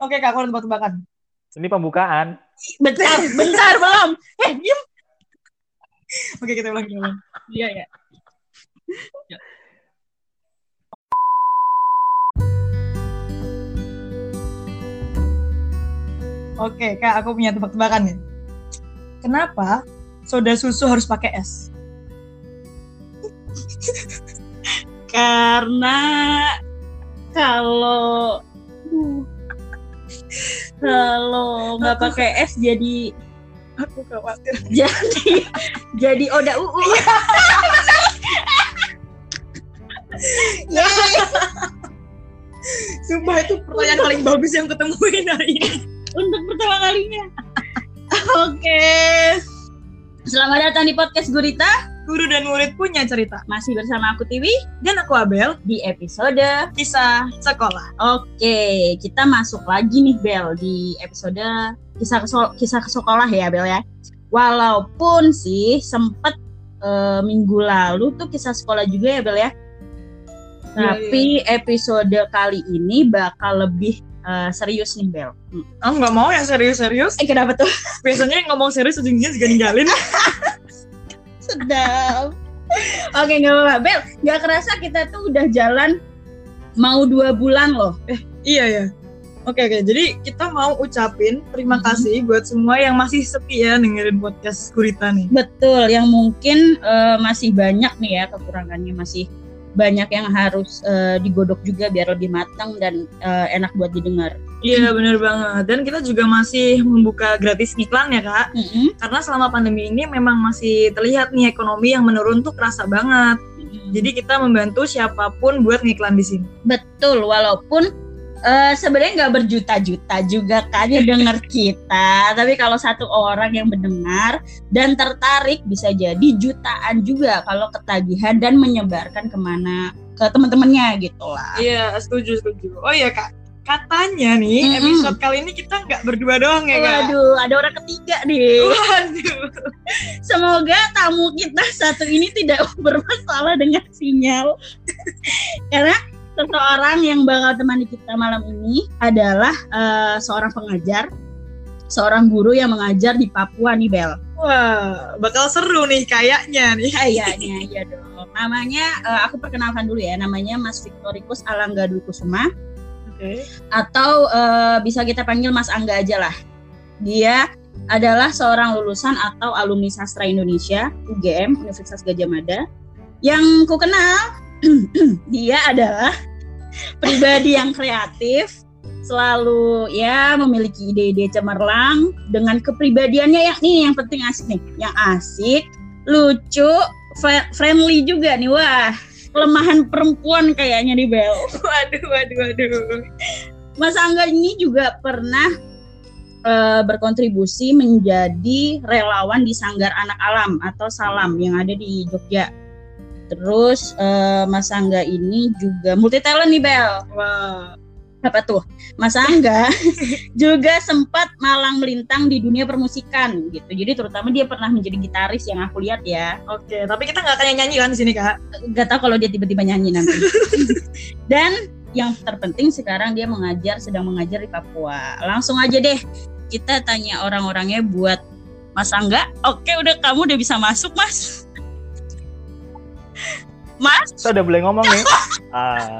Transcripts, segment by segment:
Oke kak, aku tebak-tebakan. Ini pembukaan. Bentar, bentar belum. Eh, diam. Oke, kita ulang, kita ulang. Iya, ya. Oke, Kak, aku punya tebak-tebakan nih. Kenapa soda susu harus pakai es? Karena kalau kalau nggak pakai es jadi Aku khawatir. jadi jadi oda uu. Sumpah itu pertanyaan paling bagus yang ketemuin hari ini. untuk pertama kalinya. Oke. Selamat datang di podcast Gurita. Guru dan murid punya cerita. Masih bersama aku Tiwi Dan aku Abel, di episode. kisah sekolah. Oke, kita masuk lagi nih Bel di episode kisah keso- kisah sekolah ya Bel ya. Walaupun sih sempet eh, minggu lalu tuh kisah sekolah juga ya Bel ya. Tapi episode kali ini bakal lebih eh, serius nih Bel. Hmm. Oh, nggak mau yang serius-serius. Eh kenapa tuh? Biasanya yang ngomong serius ujungnya juga ninggalin. Sedap. Oke nggak apa-apa Bel. Nggak kerasa kita tuh udah jalan mau dua bulan loh. iya ya. Oke oke, jadi kita mau ucapin terima Mhm. kasih buat semua yang masih setia dengerin podcast Gurita nih. Betul, yang mungkin eh, masih banyak nih ya kekurangannya masih banyak yang harus eh, digodok juga biar lebih matang dan eh, enak buat didengar. Iya bener banget. Dan kita juga masih membuka gratis iklan ya kak. Mm-mm. Karena selama pandemi ini memang masih terlihat nih ekonomi yang menurun tuh kerasa banget. Mm-mm. Jadi kita membantu siapa pun buat ngiklan di sini. betul, walaupun eh, sebenarnya nggak berjuta-juta juga kan yang denger kita, tapi kalau satu orang yang mendengar dan tertarik bisa jadi jutaan juga kalau ketagihan dan menyebarkan ke mana ke teman-temannya gitu lah. Iya setuju setuju. Oh iya kak. Katanya nih Mm-mm. episode kali ini kita nggak berdua doang ya kak. Waduh, ada orang ketiga nih. Waduh. Semoga tamu kita satu ini tidak bermasalah dengan sinyal. Karena seseorang yang bakal temani kita malam ini adalah eh, seorang pengajar, seorang guru yang mengajar di Papua nih Bel. Wah, bakal seru nih kayaknya nih. Kayaknya iya dong. Namanya eh, aku perkenalkan dulu ya, namanya Mas Victorikus Alangga Dwi Kusuma Oke. atau eh, bisa kita panggil Mas Angga aja lah. Dia adalah seorang lulusan atau alumni sastra Indonesia UGM Universitas Gajah Mada yang ku kenal dia adalah pribadi yang kreatif selalu ya memiliki ide-ide cemerlang dengan kepribadiannya yang nih yang penting asik nih yang asik lucu fri- friendly juga nih wah kelemahan perempuan kayaknya nih Bel Waduh, waduh, waduh. Mas Angga ini juga pernah eh, berkontribusi menjadi relawan di Sanggar Anak Alam atau Salam yang ada di Jogja. Terus eh, Mas Angga ini juga multi talent nih Bel. Wah. Apa tuh? Mas Angga juga sempat malang melintang di dunia permusikan gitu. Jadi terutama dia pernah menjadi gitaris yang aku lihat ya. Oke, tapi kita nggak akan nyanyi kan di sini kak? Gak tahu kalau dia tiba-tiba nyanyi nanti. Dan yang terpenting sekarang dia mengajar sedang mengajar di Papua. Langsung aja deh kita tanya orang-orangnya buat Mas Angga. Oke, udah kamu udah bisa masuk, Mas. Mas, Saya udah boleh ngomong nih. Ah,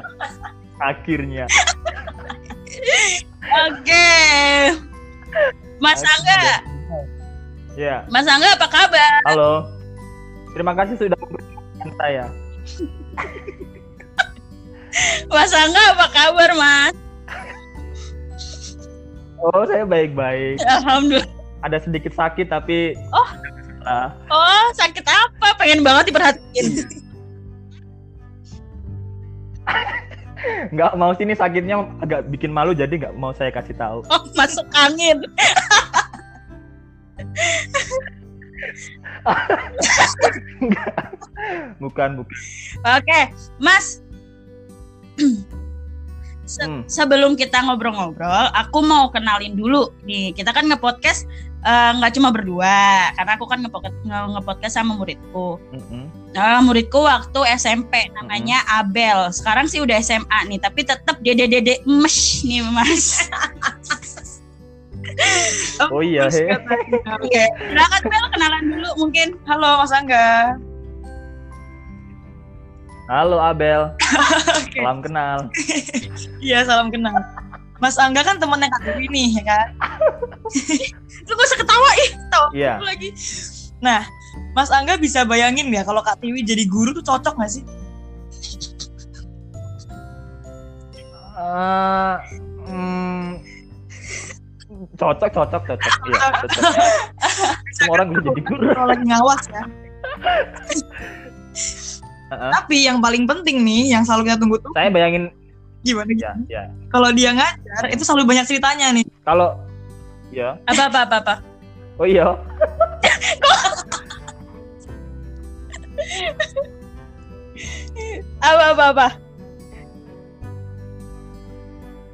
akhirnya. oke. Mas Angga, Ya, Mas Angga apa kabar? halo. Terima kasih sudah memperkenalkan saya. Mas Angga apa kabar, Mas? Oh, saya baik-baik. Alhamdulillah. Ada sedikit sakit tapi Oh. Ah, Oh, sakit apa? Pengen banget diperhatiin. nggak mau sini sakitnya agak bikin malu jadi nggak mau saya kasih tahu. Oh, masuk angin. Bukan, bukan. Oke, Mas. Se- Hmm. Sebelum kita ngobrol-ngobrol, aku mau kenalin dulu nih. Kita kan nge-podcast eh, nggak cuma berdua, karena aku kan nge-podcast, nge- nge-podcast sama muridku. Mm-mm. Nah, muridku waktu SMP namanya Abel. Sekarang sih udah SMA nih, tapi tetap dede-dede mesh nih, Mas. Oh iya, he. Oke, silakan Bel kenalan dulu mungkin. Halo Mas Angga. Halo Abel, Oke. salam kenal. Iya salam kenal. Mas Angga kan temennya Kak Dewi nih ya kan. Lu gak usah ketawa ih, tahu Iya. lagi. Nah, Mas Angga bisa bayangin ya kalau Kak Tiwi jadi guru tuh cocok gak sih? Eh, hmm, cocok, cocok, cocok. Iya, cocok. Semua orang bisa jadi guru. Kalau lagi ngawas ya. Heeh. Tapi yang paling penting nih, yang selalu kita tunggu tuh Saya bayangin, gimana? ya, ya. Kalau dia ngajar, itu selalu banyak ceritanya nih. Kalau, ya, Apa apa apa apa. oh iya. Apa apa apa.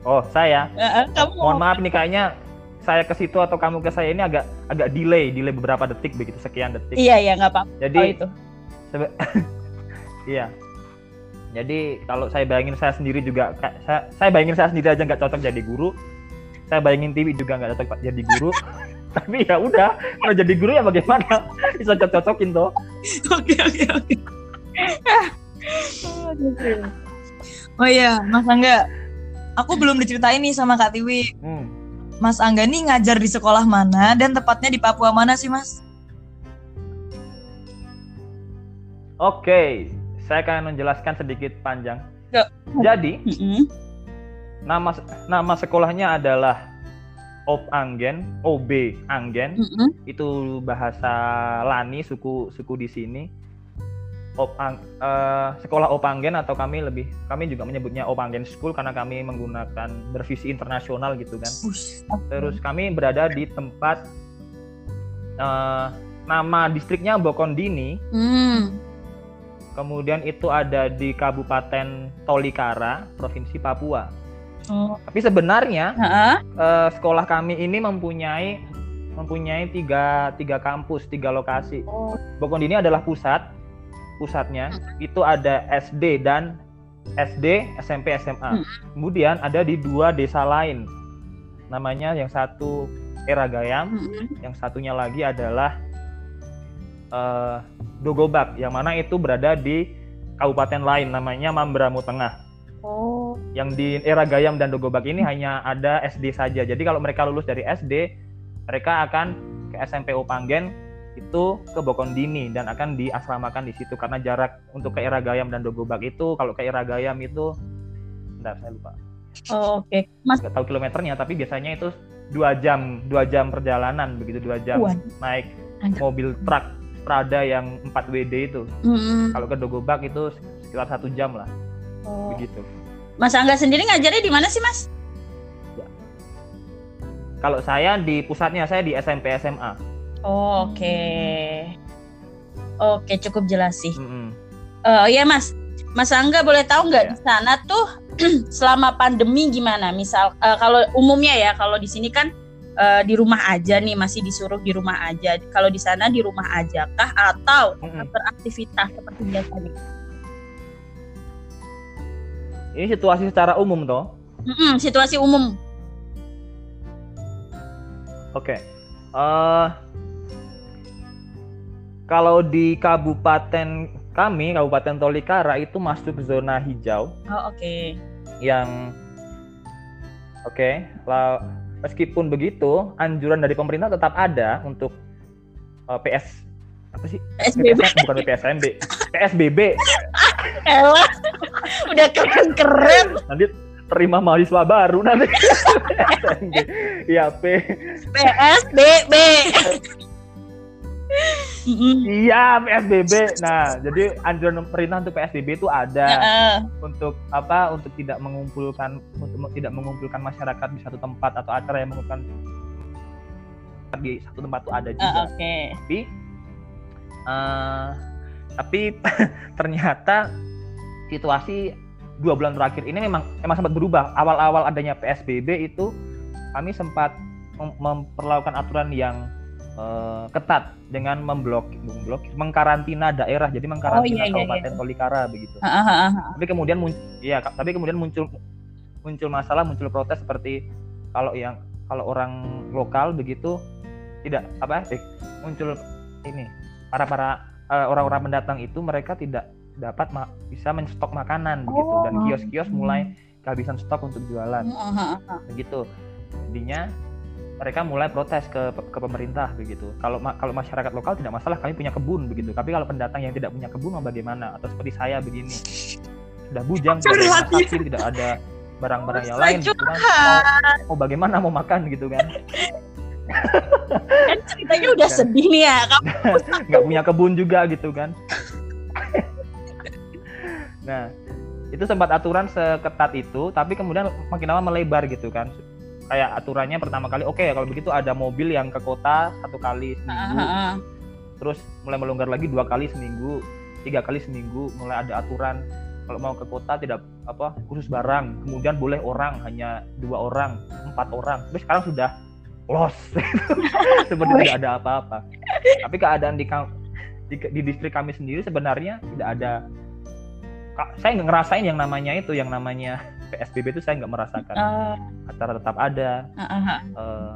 Oh saya, kamu mohon maaf nih kayaknya saya ke situ atau kamu ke saya ini agak agak delay, delay beberapa detik begitu sekian detik. Iya iya nggak apa-apa Jadi oh, itu. Iya. Jadi kalau saya bayangin saya sendiri juga, saya bayangin saya sendiri aja nggak cocok jadi guru. Saya bayangin TV juga nggak cocok jadi guru. Tapi ya udah, kalau jadi guru ya bagaimana? Bisa cocok-cocokin toh. Oke oke oke. Oh iya, Mas Angga. Aku belum diceritain nih sama Kak Tiwi. Hmm. Mas Angga nih ngajar di sekolah mana dan tepatnya di Papua mana sih, Mas? Oke, saya akan menjelaskan sedikit panjang. Jadi Mm-mm. Nama nama sekolahnya adalah Op Anggen, OB Anggen. Mm-mm. itu bahasa Lani suku suku di sini Opang eh, sekolah Opanggen atau kami lebih kami juga menyebutnya Opanggen School karena kami menggunakan bervisi internasional gitu kan Ush. terus kami berada di tempat eh, nama distriknya Bokondini Hmm. kemudian itu ada di Kabupaten Tolikara Provinsi Papua Oh, tapi sebenarnya eh, sekolah kami ini mempunyai mempunyai tiga tiga kampus tiga lokasi. Oh, Bokondini adalah pusat pusatnya. Itu ada SD dan SD SMP SMA Hmm. kemudian ada di dua desa lain. Namanya yang satu Eragayam Mm-mm. yang satunya lagi adalah eh, Dogobak. Yang mana itu berada di kabupaten lain namanya Mamberamo Tengah yang di Eragayam dan Dogobak ini hanya ada SD saja. Jadi kalau mereka lulus dari SD, mereka akan ke SMP Opanggen itu ke Bokondini dan akan diasramakan di situ karena jarak untuk ke Eragayam dan Dogobak itu kalau ke Eragayam itu bentar saya lupa. Oh, Oke, Mas. Nggak tahu kilometernya tapi biasanya itu dua jam dua jam perjalanan begitu dua jam Wah. naik Anjir. mobil truk Prada yang 4 WD itu. Mm-mm. Kalau ke Dogobak itu sekitar satu jam lah oh. begitu. Mas Angga sendiri ngajarnya di mana sih, Mas? Kalau saya di pusatnya saya di SMP SMA. Oh, Oke. Oke, cukup jelas sih. Mm-mm. Oh iya, Mas. Mas Angga boleh tahu nggak Iya. di sana tuh selama pandemi gimana? Misal eh, kalau umumnya ya, kalau di sini kan eh, di rumah aja nih, masih disuruh di rumah aja. Kalau di sana di rumah aja kah atau Mm-mm. beraktivitas seperti biasanya? Ini situasi secara umum toh. Mm-mm, situasi umum. Oke. Eh kalau di kabupaten kami, Kabupaten Tolikara itu masuk zona hijau Oh oke. yang oke. la- meskipun begitu, anjuran dari pemerintah tetap ada untuk eh, PS apa sih? PSBB. PPS, bukan PSMB. PSBB. Elah, udah keren-keren. Nanti terima mahasiswa baru nanti. Iya, P. PSBB. Iya, PSBB. Nah, jadi anjuran pemerintah untuk PSBB itu ada. Heeh. untuk apa untuk tidak mengumpulkan untuk tidak mengumpulkan masyarakat di satu tempat atau acara yang mengumpulkan di satu tempat itu ada juga Oke. tapi eh, tapi ternyata situasi dua bulan terakhir ini memang memang sempat berubah. Awal-awal adanya PSBB itu kami sempat mem- memperlakukan aturan yang eh, ketat dengan memblok memblok mengkarantina daerah. Jadi mengkarantina iya, iya, Kabupaten Tolikara begitu. Ah, ah, ah, ah. tapi kemudian muncul ya tapi kemudian muncul muncul masalah muncul protes seperti kalau yang kalau orang lokal begitu tidak apa eh, muncul ini para para eh, orang-orang pendatang itu mereka tidak dapat ma- bisa menstok makanan begitu dan Oh. kios-kios mulai kehabisan stok untuk jualan. Heeh. begitu. Jadinya mereka mulai protes ke ke pemerintah begitu. Kalau ma- kalau masyarakat lokal tidak masalah kami punya kebun begitu. Tapi kalau pendatang yang tidak punya kebun bagaimana? Atau seperti saya begini. Sudah bujang tidak ada Curhat, rumah sakit, tidak ada barang-barang yang lain gitu kan. Mau, mau bagaimana mau makan gitu kan? Kan ceritanya udah sedih nih ya. Kamu. Nggak punya kebun juga gitu kan nah itu sempat aturan seketat itu tapi kemudian makin lama melebar gitu kan. Kayak aturannya pertama kali oke kalau begitu ada mobil yang ke kota satu kali seminggu. Heeh, terus mulai melonggar lagi dua kali seminggu tiga kali seminggu mulai ada aturan. Kalau mau ke kota tidak apa khusus barang. Kemudian boleh orang hanya dua orang empat orang. Tapi sekarang sudah los. Seperti tidak ada apa-apa. Tapi keadaan di, di di distrik kami sendiri sebenarnya tidak ada saya nggak ngerasain yang namanya itu yang namanya PSBB itu saya nggak merasakan. Eh, acara tetap ada heeh. eh,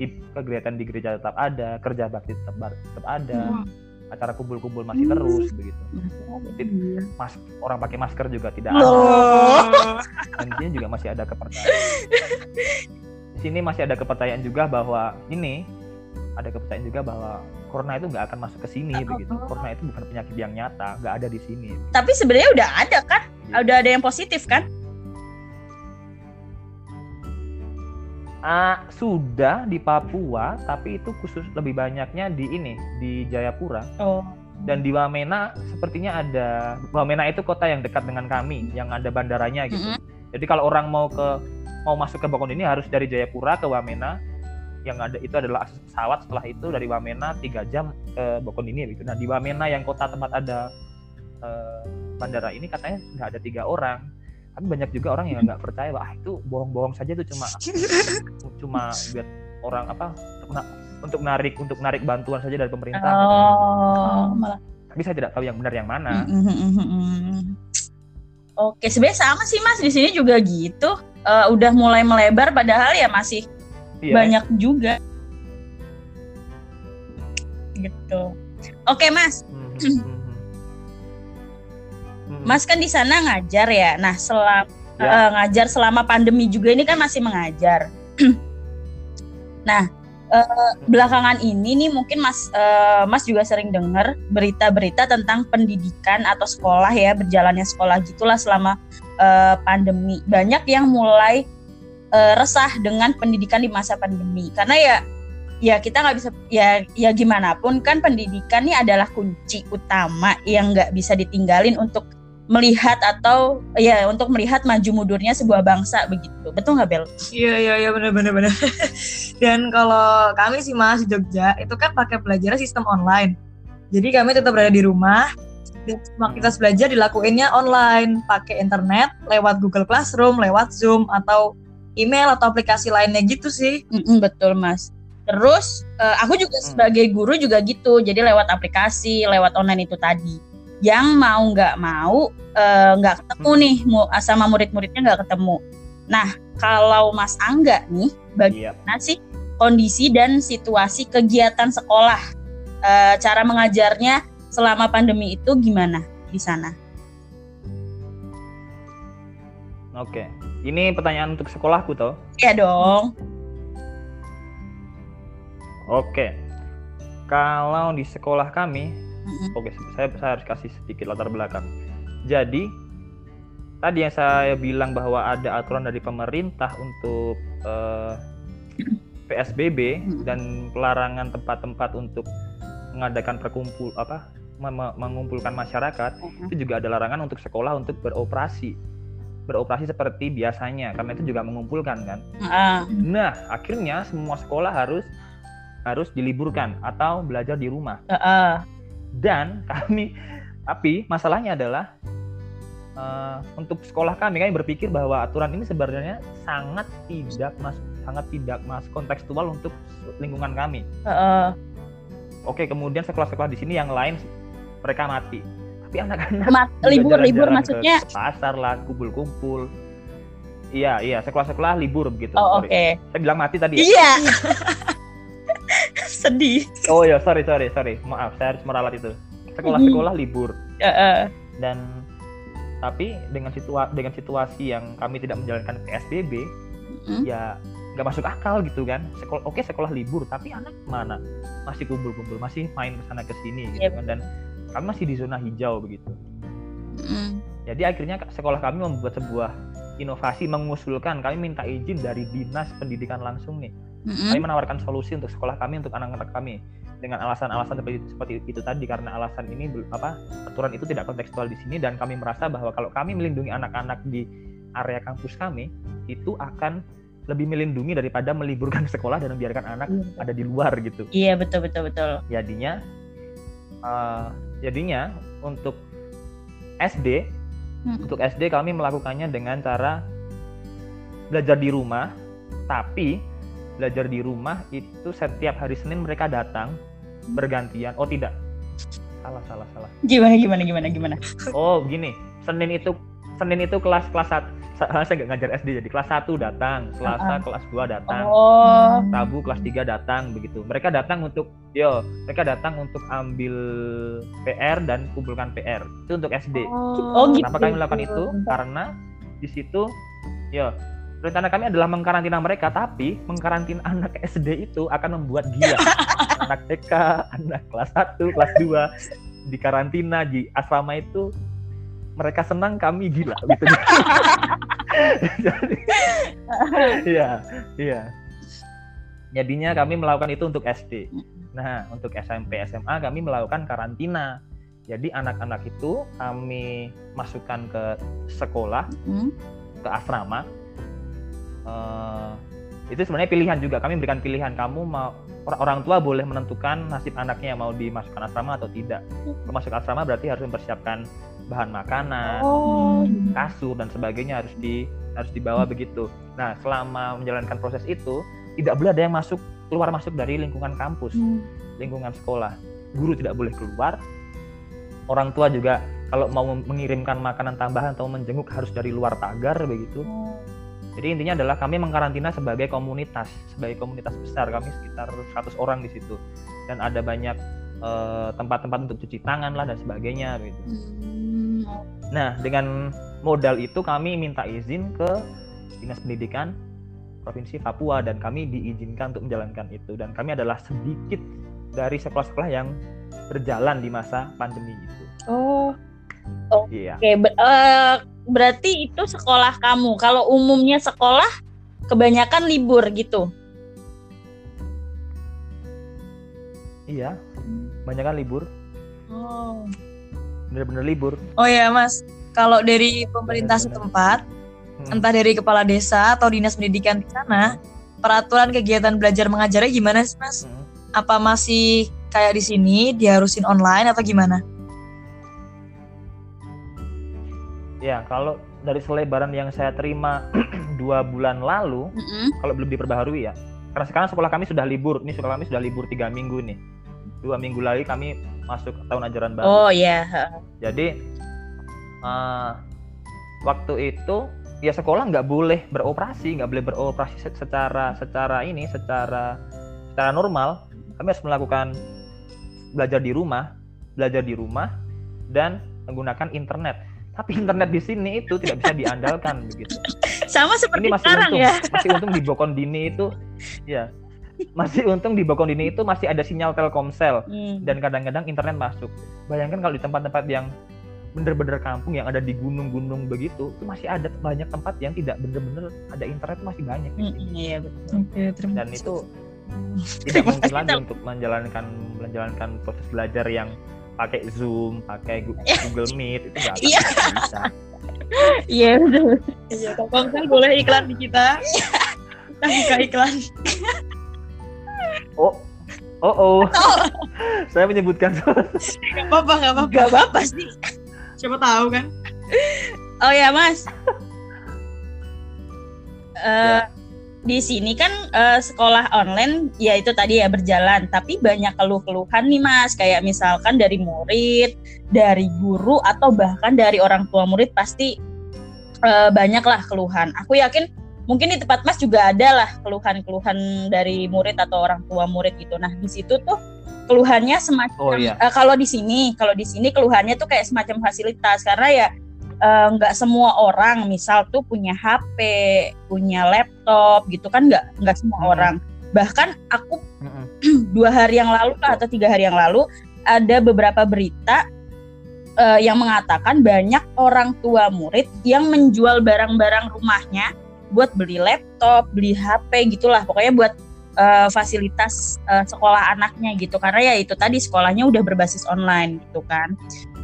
i- kegiatan di gereja tetap ada kerja bakti tetap, tetap ada Hmm. acara kumpul-kumpul masih terus begitu. Mas orang pakai masker juga tidak ada. Loh. dan juga masih ada kepercayaan. Di sini masih ada kepercayaan juga bahwa ini ada kepercayaan juga bahwa corona itu nggak akan masuk ke sini begitu corona itu bukan penyakit yang nyata nggak ada di sini Tapi sebenarnya udah ada kan? Udah ada yang positif kan? Ah, sudah di Papua tapi itu khusus lebih banyaknya di ini di Jayapura Oh. dan di Wamena sepertinya ada Wamena itu kota yang dekat dengan kami yang ada bandaranya gitu. Mm-mm. Jadi kalau orang mau ke mau masuk ke ini harus dari Jayapura ke Wamena yang ada itu adalah akses pesawat setelah itu dari Wamena tiga jam ke Bokon ini gitu. Nah di Wamena yang kota tempat ada eh, bandara ini katanya nggak ada tiga orang. Tapi banyak juga orang yang nggak percaya wah itu bohong-bohong saja itu cuma cuma buat orang apa untuk na- untuk narik untuk narik bantuan saja dari pemerintah. Oh, malah. Tapi saya tidak tahu yang benar yang mana. Oke, sebenarnya sama sih Mas di sini juga gitu. Eh, udah mulai melebar padahal ya masih Iya. banyak juga. Gitu. Oke, Mas. Mhm, mhm. Mhm. Mas kan di sana ngajar ya. Nah, selama Ya. eh, ngajar selama pandemi juga ini kan masih mengajar. nah, eh, belakangan ini nih mungkin Mas eh, Mas juga sering dengar berita-berita tentang pendidikan atau sekolah ya, berjalannya sekolah gitulah selama eh, pandemi. Banyak yang mulai eh, resah dengan pendidikan di masa pandemi. Karena ya ya kita nggak bisa ya ya gimana pun kan pendidikan ini adalah kunci utama yang nggak bisa ditinggalin untuk melihat atau ya untuk melihat maju mundurnya sebuah bangsa begitu betul nggak Bel? Iya iya iya benar benar benar. Dan kalau kami sih Mas Jogja itu kan pakai pelajaran sistem online. Jadi kami tetap berada di rumah dan semua belajar dilakuinnya online, pakai internet, lewat Google Classroom, lewat Zoom atau email atau aplikasi lainnya gitu sih. Mm-mm, betul mas. Terus eh, aku juga Hmm. sebagai guru juga gitu, jadi lewat aplikasi, lewat online itu tadi. Yang mau nggak mau eh, nggak ketemu Hmm. nih mu- sama murid-muridnya nggak ketemu. Nah kalau Mas Angga nih, Iya. bagaimana sih kondisi dan situasi kegiatan sekolah, Eh, cara mengajarnya selama pandemi itu gimana di sana? Oke. Ini pertanyaan untuk sekolahku toh. Ya dong. Oke. Kalau di sekolah kami, Mm-mm. oke, saya, saya harus kasih sedikit latar belakang. Jadi, tadi yang saya bilang bahwa ada aturan dari pemerintah untuk eh, PSBB dan pelarangan tempat-tempat untuk mengadakan perkumpul apa mengumpulkan masyarakat itu juga ada larangan untuk sekolah untuk beroperasi beroperasi seperti biasanya karena itu juga mengumpulkan kan Ah, Nah, akhirnya semua sekolah harus harus diliburkan atau belajar di rumah. eh. Dan kami, tapi masalahnya adalah eh, untuk sekolah kami kami berpikir bahwa aturan ini sebenarnya sangat tidak masuk sangat tidak masuk kontekstual untuk lingkungan kami. Eh. Oke, kemudian sekolah-sekolah di sini yang lain mereka mati. Tapi anak-anak Ma- libur libur jalan-jalan maksudnya ke pasar lah, kumpul-kumpul. Iya, iya, sekolah-sekolah libur begitu. Oh, oke. Saya bilang mati tadi ya? Iya. Sedih. Oh ya, sorry, sorry, sorry. Maaf, saya harus meralat itu. Sekolah-sekolah libur Heeh. dan tapi dengan situa dengan situasi yang kami tidak menjalankan PSBB, Mm. ya nggak masuk akal gitu kan. Sekolah oke sekolah libur, tapi anak mana? Masih kumpul-kumpul, masih main ke sana ke sini gitu Yep. kan dan kami masih di zona hijau begitu. Mm. Jadi akhirnya sekolah kami membuat sebuah inovasi mengusulkan kami minta izin dari dinas pendidikan langsung nih Mm-mm. kami menawarkan solusi untuk sekolah kami untuk anak-anak kami dengan alasan-alasan seperti, seperti itu tadi karena alasan ini apa aturan itu tidak kontekstual di sini dan kami merasa bahwa kalau kami melindungi anak-anak di area kampus kami itu akan lebih melindungi daripada meliburkan sekolah dan membiarkan anak Iya, ada di luar gitu Iya betul betul betul. jadinya eh, jadinya untuk SD Hmm. untuk SD kami melakukannya dengan cara belajar di rumah tapi belajar di rumah itu setiap hari Senin mereka datang bergantian. Oh tidak. Salah salah salah. Gimana gimana gimana gimana? oh gini. Senin itu Senin itu kelas kelas satu saya nggak ngajar SD jadi kelas 1 datang Selasa Uh-uh. kelas 2 datang Oh. Rabu kelas 3 datang begitu. Mereka datang untuk yo, mereka datang untuk ambil PR dan kumpulkan PR. Itu untuk SD. Oh, gitu. Kenapa kami melakukan itu? Karena di situ yo, rencana kami adalah mengkarantina mereka, tapi mengkarantina anak SD itu akan membuat gila. anak TK, anak kelas 1, kelas 2 di karantina di asrama itu mereka senang kami gila gitu. Jadi, Iya, iya. Jadinya kami melakukan itu untuk SD. Nah, untuk SMP, SMA kami melakukan karantina. Jadi anak-anak itu kami masukkan ke sekolah, Hmm. ke asrama. Eh, itu sebenarnya pilihan juga. Kami berikan pilihan. Kamu mau or- orang tua boleh menentukan nasib anaknya mau dimasukkan asrama atau tidak. Masuk asrama berarti harus mempersiapkan bahan makanan, Oh, kasur dan sebagainya harus di harus dibawa begitu. Nah, selama menjalankan proses itu tidak boleh ada yang masuk keluar masuk dari lingkungan kampus, lingkungan sekolah. Guru tidak boleh keluar. Orang tua juga kalau mau mengirimkan makanan tambahan atau menjenguk harus dari luar pagar begitu. Jadi intinya adalah kami mengkarantina sebagai komunitas, sebagai komunitas besar. Kami sekitar 100 orang di situ. Dan ada banyak eh, tempat-tempat untuk cuci tangan lah dan sebagainya gitu. Hmm. Nah, dengan modal itu kami minta izin ke Dinas Pendidikan Provinsi Papua dan kami diizinkan untuk menjalankan itu dan kami adalah sedikit dari sekolah-sekolah yang berjalan di masa pandemi itu. oh, Iya. Oke, ber- eh, berarti itu sekolah kamu. Kalau umumnya sekolah kebanyakan libur gitu. Iya. Banyak kan libur, Oh. bener-bener libur. oh ya Mas. Kalau dari pemerintah setempat, Hmm. entah dari kepala desa atau dinas pendidikan di sana, peraturan kegiatan belajar mengajarnya gimana sih Mas? Hmm. Apa masih kayak di sini diharusin online atau gimana? Ya, kalau dari selebaran yang saya terima dua bulan lalu, Mm-mm. kalau belum diperbaharui ya, karena sekarang sekolah kami sudah libur, ini sekolah kami sudah libur tiga minggu nih. Dua minggu lagi kami masuk tahun ajaran baru. Oh ya. Jadi eh, waktu itu ya sekolah nggak boleh beroperasi, nggak boleh beroperasi se- secara secara ini, secara secara normal. Kami harus melakukan belajar di rumah, belajar di rumah dan menggunakan internet. Tapi internet di sini itu tidak bisa diandalkan begitu. Sama seperti Ini masih sekarang untung, ya. masih untung di Bokondini itu, ya masih untung di Bokondini itu masih ada sinyal Telkomsel Hmm. dan kadang-kadang internet masuk. Bayangkan kalau di tempat-tempat yang bener-bener kampung yang ada di gunung-gunung begitu, itu masih ada banyak tempat yang tidak bener-bener ada internet itu masih banyak. Mm-mm, Iya betul. Oke, terima Dan itu tidak mungkin lagi untuk menjalankan menjalankan proses belajar yang pakai Zoom, pakai Google Meet itu nggak akan Iya. bisa. Iya betul. Iya, Telkomsel boleh iklan di kita. Kita buka iklan. Oh, oh, oh. Saya menyebutkan Gak apa-apa, gak apa-apa. Gak apa-apa sih. Siapa tahu kan? Oh ya Mas. Eh, Ya. Di sini kan eh, sekolah online ya itu tadi ya berjalan, tapi banyak keluh-keluhan nih Mas, kayak misalkan dari murid, dari guru atau bahkan dari orang tua murid pasti eh, banyak lah keluhan. Aku yakin mungkin di tempat Mas juga ada lah keluhan-keluhan dari murid atau orang tua murid gitu. Nah di situ tuh keluhannya semacam Oh, iya. eh, kalau di sini kalau di sini keluhannya tuh kayak semacam fasilitas karena ya eh, nggak semua orang misal tuh punya HP, punya laptop gitu kan nggak nggak semua Hmm. orang. Bahkan aku Mm-mm. dua hari yang lalu lah atau tiga hari yang lalu ada beberapa berita eh, yang mengatakan banyak orang tua murid yang menjual barang-barang rumahnya buat beli laptop, beli HP gitulah pokoknya buat eh, fasilitas eh, sekolah anaknya gitu karena ya itu tadi sekolahnya udah berbasis online gitu kan.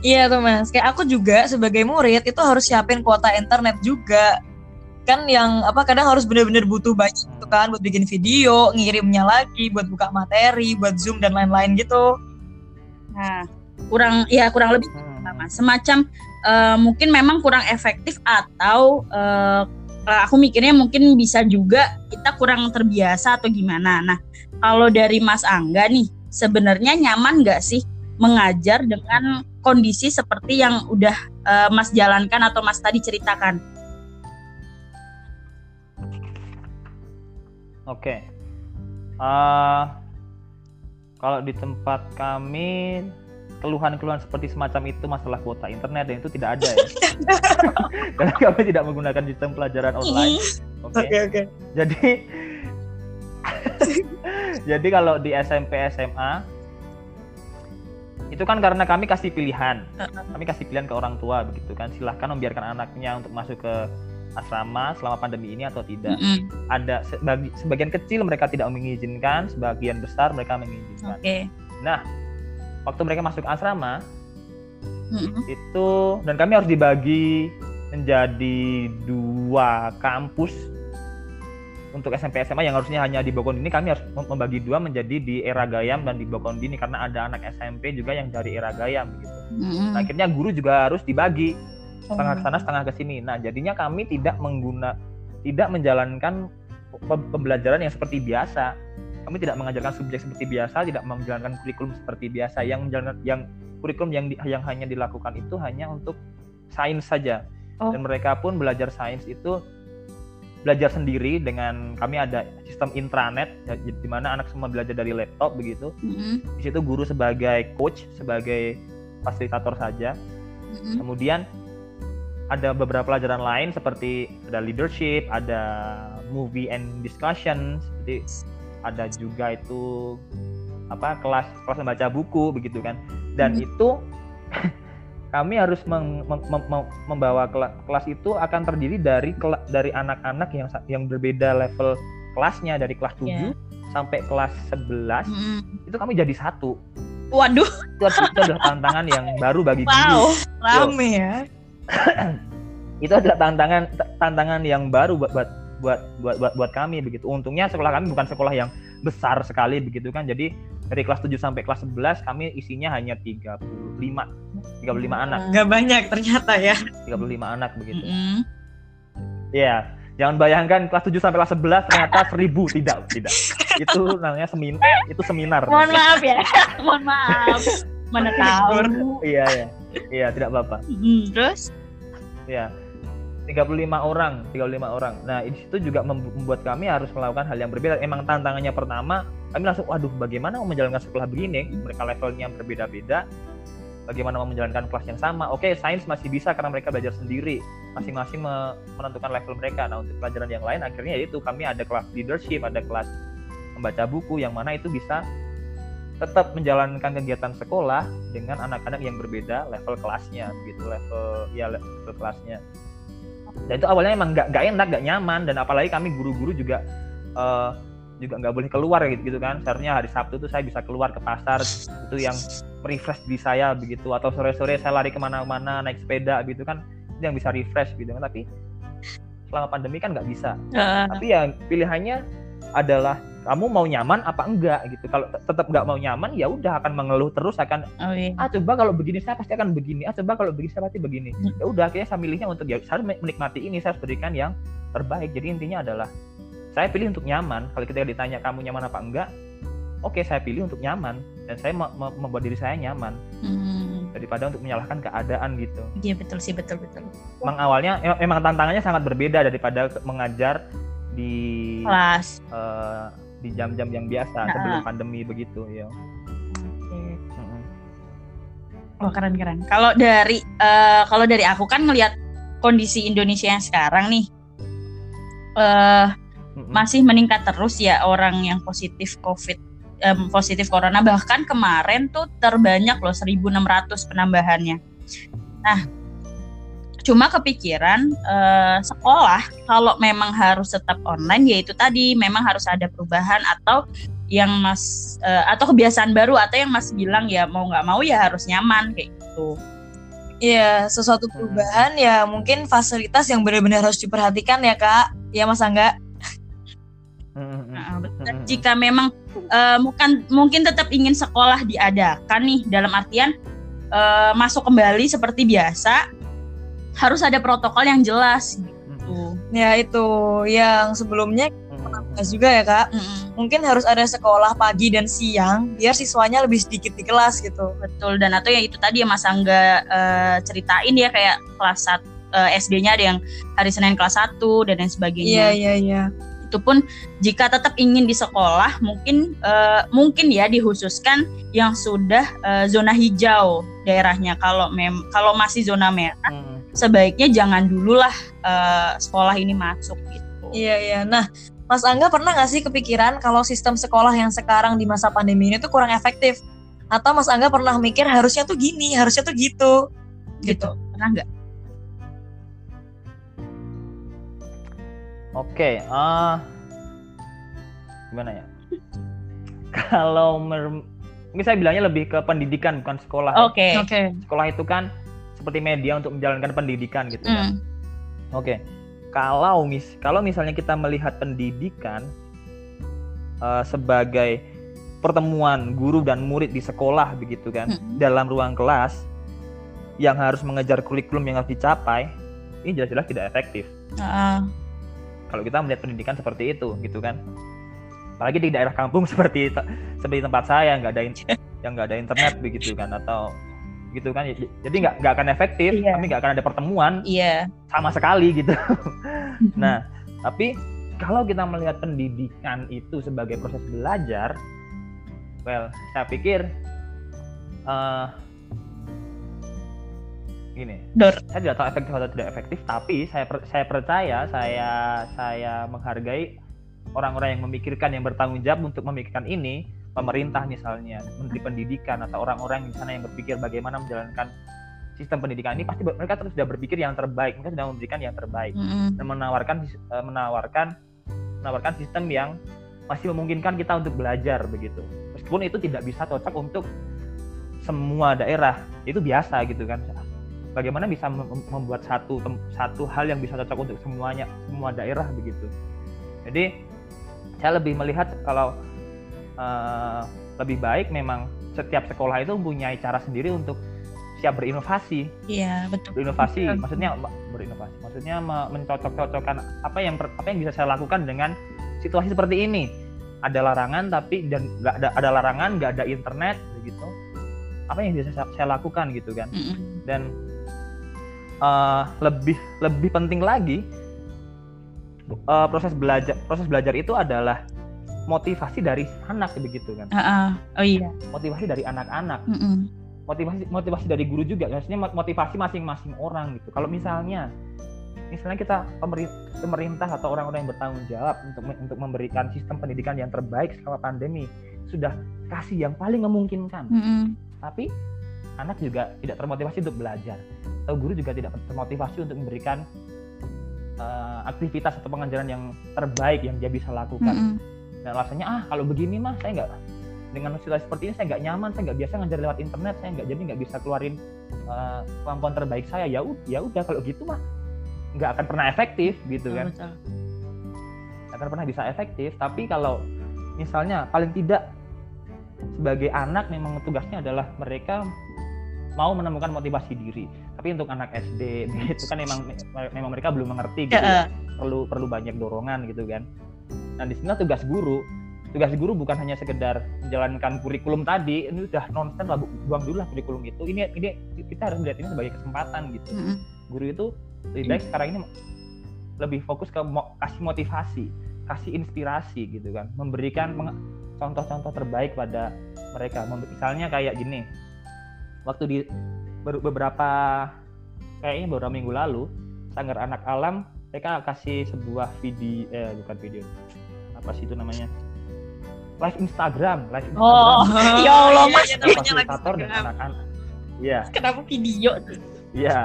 Iya tuh mas, kayak aku juga sebagai murid itu harus siapin kuota internet juga kan yang apa kadang harus bener-bener butuh banyak gitu kan buat bikin video, ngirimnya lagi, buat buka materi, buat zoom dan lain-lain gitu. Nah, kurang ya kurang lebih Mm-mm. sama semacam eh, mungkin memang kurang efektif atau eh, aku mikirnya mungkin bisa juga kita kurang terbiasa atau gimana. Nah, kalau dari Mas Angga nih, sebenarnya nyaman nggak sih mengajar dengan kondisi seperti yang udah eh, Mas jalankan atau Mas tadi ceritakan? Oke. Eh, kalau di tempat kami keluhan-keluhan seperti semacam itu masalah kuota internet dan itu tidak ada ya. Karena kami tidak menggunakan sistem pelajaran online. Oke. oke. Jadi Jadi kalau di SMP SMA itu kan karena kami kasih pilihan. Kami kasih pilihan ke orang tua begitu kan. Silahkan membiarkan anaknya untuk masuk ke asrama selama pandemi ini atau tidak. Mm-mm. Ada sebagi- sebagian kecil mereka tidak mengizinkan, sebagian besar mereka mengizinkan. Oke. Nah, waktu mereka masuk asrama Mm-mm. itu dan kami harus dibagi menjadi dua kampus untuk SMP SMA yang harusnya hanya di Bokondini kami harus mem- membagi dua menjadi di era Gayam dan di Bokondini karena ada anak SMP juga yang dari era Gayam gitu. Mm-mm. Nah, akhirnya guru juga harus dibagi setengah ke sana setengah ke sini. Nah, jadinya kami tidak mengguna tidak menjalankan pe- pembelajaran yang seperti biasa. Kami tidak mengajarkan subjek seperti biasa, tidak menjalankan kurikulum seperti biasa. Yang menjalankan yang kurikulum yang di- yang hanya dilakukan itu hanya untuk sains saja. Oh. Dan mereka pun belajar sains itu belajar sendiri dengan kami ada sistem intranet ya, di mana anak semua belajar dari laptop begitu. Mm-mm. Di situ guru sebagai coach, sebagai fasilitator saja. Mm-mm. Kemudian ada beberapa pelajaran lain seperti ada leadership, ada movie and discussion, seperti ada juga itu apa kelas kelas membaca buku begitu kan. Dan Hmm. itu kami harus meng- mem- mem- mem- membawa kela- kelas itu akan terdiri dari dari anak-anak yang yang berbeda level kelasnya dari kelas 7 Ya. sampai kelas 11 Mm-mm. itu kami jadi satu. Waduh, Itu, itu adalah tantangan yang baru bagi guru. wow. Rame ya. itu adalah tantangan tantangan yang baru buat buat buat buat buat, kami begitu. Untungnya sekolah kami bukan sekolah yang besar sekali begitu kan. Jadi dari kelas 7 sampai kelas 11 kami isinya hanya 35 35 anak, Gak banyak ternyata ya. 35 anak begitu. Mm-mm. Iya. Jangan bayangkan kelas 7 sampai kelas 11 ternyata 1000 tidak, tidak. Itu namanya seminar, itu seminar. Mohon maaf ya, mohon maaf. Mana tahu. Iya, iya. Iya, tidak apa-apa. Mm, Terus? Ya. 35 orang, 35 orang. Nah, di situ juga mem- membuat kami harus melakukan hal yang berbeda. Emang tantangannya pertama, kami langsung waduh bagaimana mau menjalankan sekolah begini? Mereka levelnya berbeda-beda. Bagaimana mau menjalankan kelas yang sama? Oke, sains masih bisa karena mereka belajar sendiri. Masing-masing me- menentukan level mereka. Nah, untuk pelajaran yang lain akhirnya yaitu kami ada kelas leadership, ada kelas membaca buku yang mana itu bisa tetap menjalankan kegiatan sekolah dengan anak-anak yang berbeda level kelasnya begitu level ya level kelasnya dan itu awalnya emang nggak enak nggak nyaman. Dan apalagi kami guru-guru juga eh, juga nggak boleh keluar gitu, gitu kan. Seharusnya hari Sabtu itu saya bisa keluar ke pasar. Itu yang refresh diri saya begitu. Atau sore-sore saya lari ke mana-mana naik sepeda gitu kan. Itu yang bisa refresh gitu kan. Tapi selama pandemi kan nggak bisa. Ah, tapi ya pilihannya adalah kamu mau nyaman apa enggak gitu kalau te- tetap nggak mau nyaman ya udah akan mengeluh terus akan Oh iya. ah coba kalau begini saya pasti akan begini ah coba kalau begini saya pasti begini ya udah akhirnya saya milihnya untuk ya saya harus menikmati ini saya harus berikan yang terbaik jadi intinya adalah saya pilih untuk nyaman kalau kita ditanya kamu nyaman apa enggak oke saya pilih untuk nyaman dan saya me- me- membuat diri saya nyaman Hmm. daripada untuk menyalahkan keadaan gitu. Iya betul sih betul betul. Emang awalnya em- emang tantangannya sangat berbeda daripada mengajar di Kelas. eh, di jam-jam yang biasa Nah. sebelum pandemi begitu ya. Oke. Mm-mm. Wah keren keren. Kalau dari eh, kalau dari aku kan ngelihat kondisi Indonesia yang sekarang nih Mm-mm. masih meningkat terus ya orang yang positif COVID em, positif corona bahkan kemarin tuh terbanyak loh 1.600 penambahannya. Nah cuma kepikiran eh, sekolah kalau memang harus tetap online yaitu tadi memang harus ada perubahan atau yang mas eh, atau kebiasaan baru atau yang mas bilang ya mau nggak mau ya harus nyaman kayak gitu. Iya, sesuatu perubahan ya mungkin fasilitas yang benar-benar harus diperhatikan ya kak. Ya Mas Angga. Nah, betul. Jika memang eh, mungkin mungkin tetap ingin sekolah diadakan nih dalam artian eh, masuk kembali seperti biasa harus ada protokol yang jelas gitu. Ya itu yang sebelumnya bahas juga ya kak. Mm-mm. Mungkin harus ada sekolah pagi dan siang biar siswanya lebih sedikit di kelas gitu. Betul dan atau ya itu tadi yang Mas Angga eh, ceritain ya kayak kelas sat- eh, SD-nya ada yang hari Senin kelas 1 dan lain sebagainya. Iya iya iya. itu pun jika tetap ingin di sekolah mungkin eh, mungkin ya dikhususkan yang sudah eh, zona hijau daerahnya kalau mem kalau masih zona merah Mm-mm. Sebaiknya jangan dululah eh, sekolah ini masuk gitu. Iya iya. Nah, Mas Angga pernah nggak sih kepikiran kalau sistem sekolah yang sekarang di masa pandemi ini tuh kurang efektif? Atau Mas Angga pernah mikir harusnya tuh gini, harusnya tuh gitu? Gitu. Pernah nggak? Oke, ah gimana ya? Kalau mer- mungkin saya bilangnya lebih ke pendidikan bukan sekolah. ya. Oke. Oke. Sekolah itu kan seperti media untuk menjalankan pendidikan gitu kan. Hmm. Oke. Kalau mis kalau misalnya kita melihat pendidikan eh, sebagai pertemuan guru dan murid di sekolah begitu kan, Mm-mm. dalam ruang kelas yang harus mengejar kurikulum yang harus dicapai, ini jelas-jelas tidak efektif. Heeh. Kalau kita melihat pendidikan seperti itu gitu kan. Apalagi di daerah kampung seperti seperti tempat saya nggak ada yang nggak ada internet begitu kan atau gitu kan jadi nggak nggak akan efektif Iya. kami nggak akan ada pertemuan Iya. sama sekali gitu Nah, tapi kalau kita melihat pendidikan itu sebagai proses belajar, well, saya pikir eh gini, Dor. saya tidak tahu efektif atau tidak efektif, tapi saya per- saya percaya, saya saya menghargai orang-orang yang memikirkan, yang bertanggung jawab untuk memikirkan ini, pemerintah misalnya, menteri pendidikan atau orang-orang di sana yang berpikir bagaimana menjalankan sistem pendidikan ini pasti mereka terus sudah berpikir yang terbaik, mereka sudah memberikan yang terbaik. Mm-mm. dan menawarkan eh, menawarkan menawarkan sistem yang masih memungkinkan kita untuk belajar begitu. Meskipun itu tidak bisa cocok untuk semua daerah itu biasa gitu kan. Bagaimana bisa mem- membuat satu satu hal yang bisa cocok untuk semuanya semua daerah begitu. Jadi saya lebih melihat kalau eh, lebih baik memang setiap sekolah itu mempunyai cara sendiri untuk siap berinovasi Iya, betul. berinovasi Betul. maksudnya ma- berinovasi maksudnya me- mencocok-cocokkan apa yang apa yang bisa saya lakukan dengan situasi seperti ini ada larangan tapi dan nggak ada ada larangan nggak ada internet begitu apa yang bisa saya, saya lakukan gitu kan Mm-mm. dan eh, lebih lebih penting lagi eh, proses belajar proses belajar itu adalah motivasi dari anak begitu kan Heeh. Oh iya. motivasi dari anak-anak Mm-mm. motivasi motivasi dari guru juga maksudnya mo- motivasi masing-masing orang gitu kalau misalnya misalnya kita pemeri- pemerintah atau orang-orang yang bertanggung jawab untuk untuk memberikan sistem pendidikan yang terbaik selama pandemi sudah kasih yang paling memungkinkan Mm-mm. tapi anak juga tidak termotivasi untuk belajar atau guru juga tidak termotivasi untuk memberikan eh, aktivitas atau pengajaran yang terbaik yang dia bisa lakukan Mm-mm. Dan alasannya ah kalau begini mah saya nggak dengan situasi seperti ini saya nggak nyaman saya nggak biasa ngajar lewat internet saya nggak jadi nggak bisa keluarin uh, kemampuan terbaik saya. Ya ya udah kalau gitu mah nggak akan pernah efektif gitu kan. Betul. nggak akan pernah bisa efektif tapi kalau misalnya paling tidak sebagai anak memang tugasnya adalah mereka mau menemukan motivasi diri. Tapi untuk anak SD itu kan memang memang mereka belum mengerti gitu ya. Perlu perlu banyak dorongan gitu kan. Nah di sini tugas guru, tugas guru bukan hanya sekedar menjalankan kurikulum tadi ini udah nonsen lah bu- buang dulu lah kurikulum itu. Ini ini kita harus melihat ini sebagai kesempatan gitu. Guru itu lebih baik sekarang ini lebih fokus ke mo- kasih motivasi kasih inspirasi gitu kan. Memberikan peng- contoh-contoh terbaik pada mereka. Misalnya kayak gini. Waktu di ber- beberapa kayaknya beberapa minggu lalu sanggar anak alam mereka kasih sebuah video eh bukan video apa sih itu namanya live Instagram live Instagram Oh, ya Allah, iya, Mas. iya, namanya lagi fasilitator dan anak-anak iya Kenapa video? iya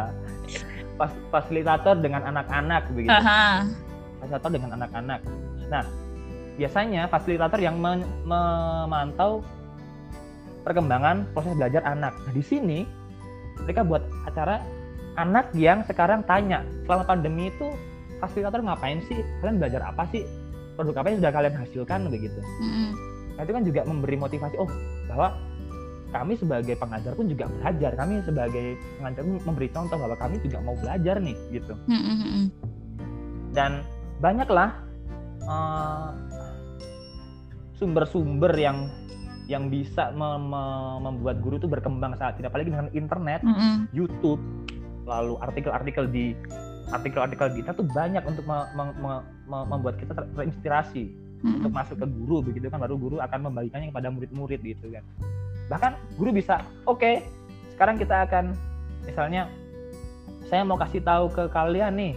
Fas- fasilitator dengan anak-anak begitu Aha. fasilitator dengan anak-anak. Nah, biasanya fasilitator yang men- memantau perkembangan proses belajar anak. Nah, di sini mereka buat acara anak yang sekarang tanya selama pandemi itu fasilitator ngapain sih? Kalian belajar apa sih? Produk apa yang sudah kalian hasilkan begitu. Mm-mm. Nah, itu kan juga memberi motivasi oh bahwa kami sebagai pengajar pun juga belajar. Kami sebagai pengajar pun memberi contoh bahwa kami juga mau belajar nih gitu Mm-mm. dan banyaklah eh, sumber-sumber yang yang bisa me- me- membuat guru itu berkembang saat ini apalagi dengan internet, Mm-mm. YouTube, lalu artikel-artikel di artikel-artikel kita tuh banyak untuk me- me- me- me- membuat kita ter- terinspirasi Mm-mm. untuk masuk ke guru begitu kan baru guru akan membagikannya kepada murid-murid gitu kan bahkan guru bisa oke sekarang kita akan misalnya saya mau kasih tahu ke kalian nih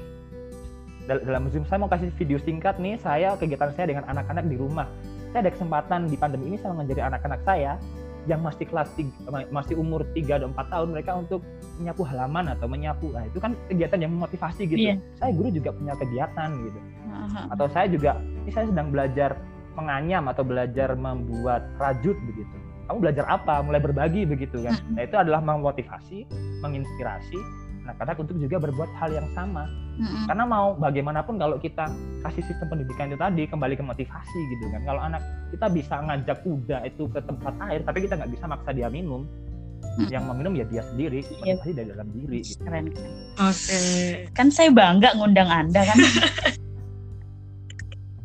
dal- dalam zoom saya mau kasih video singkat nih saya kegiatan saya dengan anak-anak di rumah saya ada kesempatan di pandemi ini saya mengajari anak-anak saya yang masih kelas tiga, masih umur 3 dan 4 tahun mereka untuk menyapu halaman atau menyapu nah itu kan kegiatan yang memotivasi gitu. Iya. saya guru juga punya kegiatan gitu. Aha. atau saya juga ini saya sedang belajar menganyam atau belajar membuat rajut begitu. Kamu belajar apa? Mulai berbagi begitu kan. Nah itu adalah memotivasi menginspirasi anak-anak untuk juga berbuat hal yang sama Mm-mm. karena mau bagaimanapun kalau kita kasih sistem pendidikan itu tadi kembali ke motivasi gitu kan kalau anak kita bisa ngajak kuda itu ke tempat air tapi kita nggak bisa maksa dia minum Mm. yang meminum ya dia sendiri Iya. motivasi dari dalam diri gitu. Keren. Oke. Kan saya bangga ngundang Anda kan.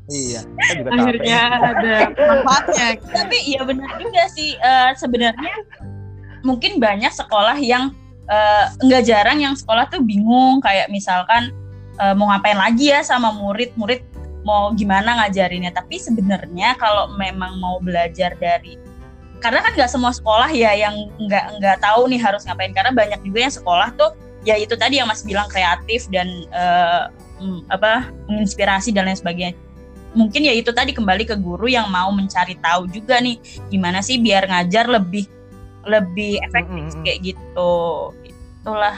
iya saya juga Akhirnya capek. ada manfaatnya. Tapi ya benar juga sih eh, sebenarnya mungkin banyak sekolah yang eh, nggak jarang yang sekolah tuh bingung kayak misalkan eh, mau ngapain lagi ya sama murid-murid mau gimana ngajarinnya. Tapi sebenarnya kalau memang mau belajar dari karena kan nggak semua sekolah ya yang nggak nggak tahu nih harus ngapain karena banyak juga yang sekolah tuh ya itu tadi yang Mas bilang kreatif dan mm, apa menginspirasi dan lain sebagainya mungkin ya itu tadi kembali ke guru yang mau mencari tahu juga nih gimana sih biar ngajar lebih lebih efektif Mm-mm. kayak gitu itulah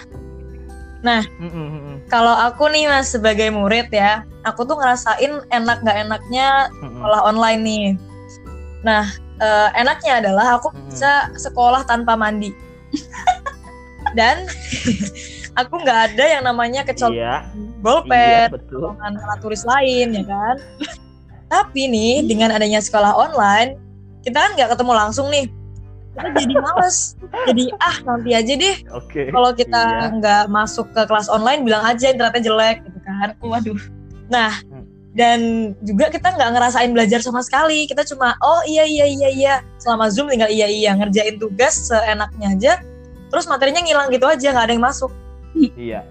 Mm, mm, mm, mm. Kalau aku nih mas sebagai murid ya, aku tuh ngerasain enak nggak enaknya mm. sekolah online nih. Nah, eh, enaknya adalah aku bisa sekolah tanpa mandi. Dan aku nggak ada yang namanya kecolongan iya bolpen, iya alat tulis lain ya kan. Tapi nih dengan adanya sekolah online, kita kan nggak ketemu langsung nih. Kita jadi males. Jadi ah nanti aja deh Oke. kalau kita Iya. nggak masuk ke kelas online bilang aja internetnya jelek gitu kan. waduh Nah, Hmm. dan juga kita nggak ngerasain belajar sama sekali. Kita cuma oh iya iya iya iya selama zoom tinggal iya iya ngerjain tugas seenaknya aja. Terus materinya ngilang gitu aja nggak ada yang masuk. Iya.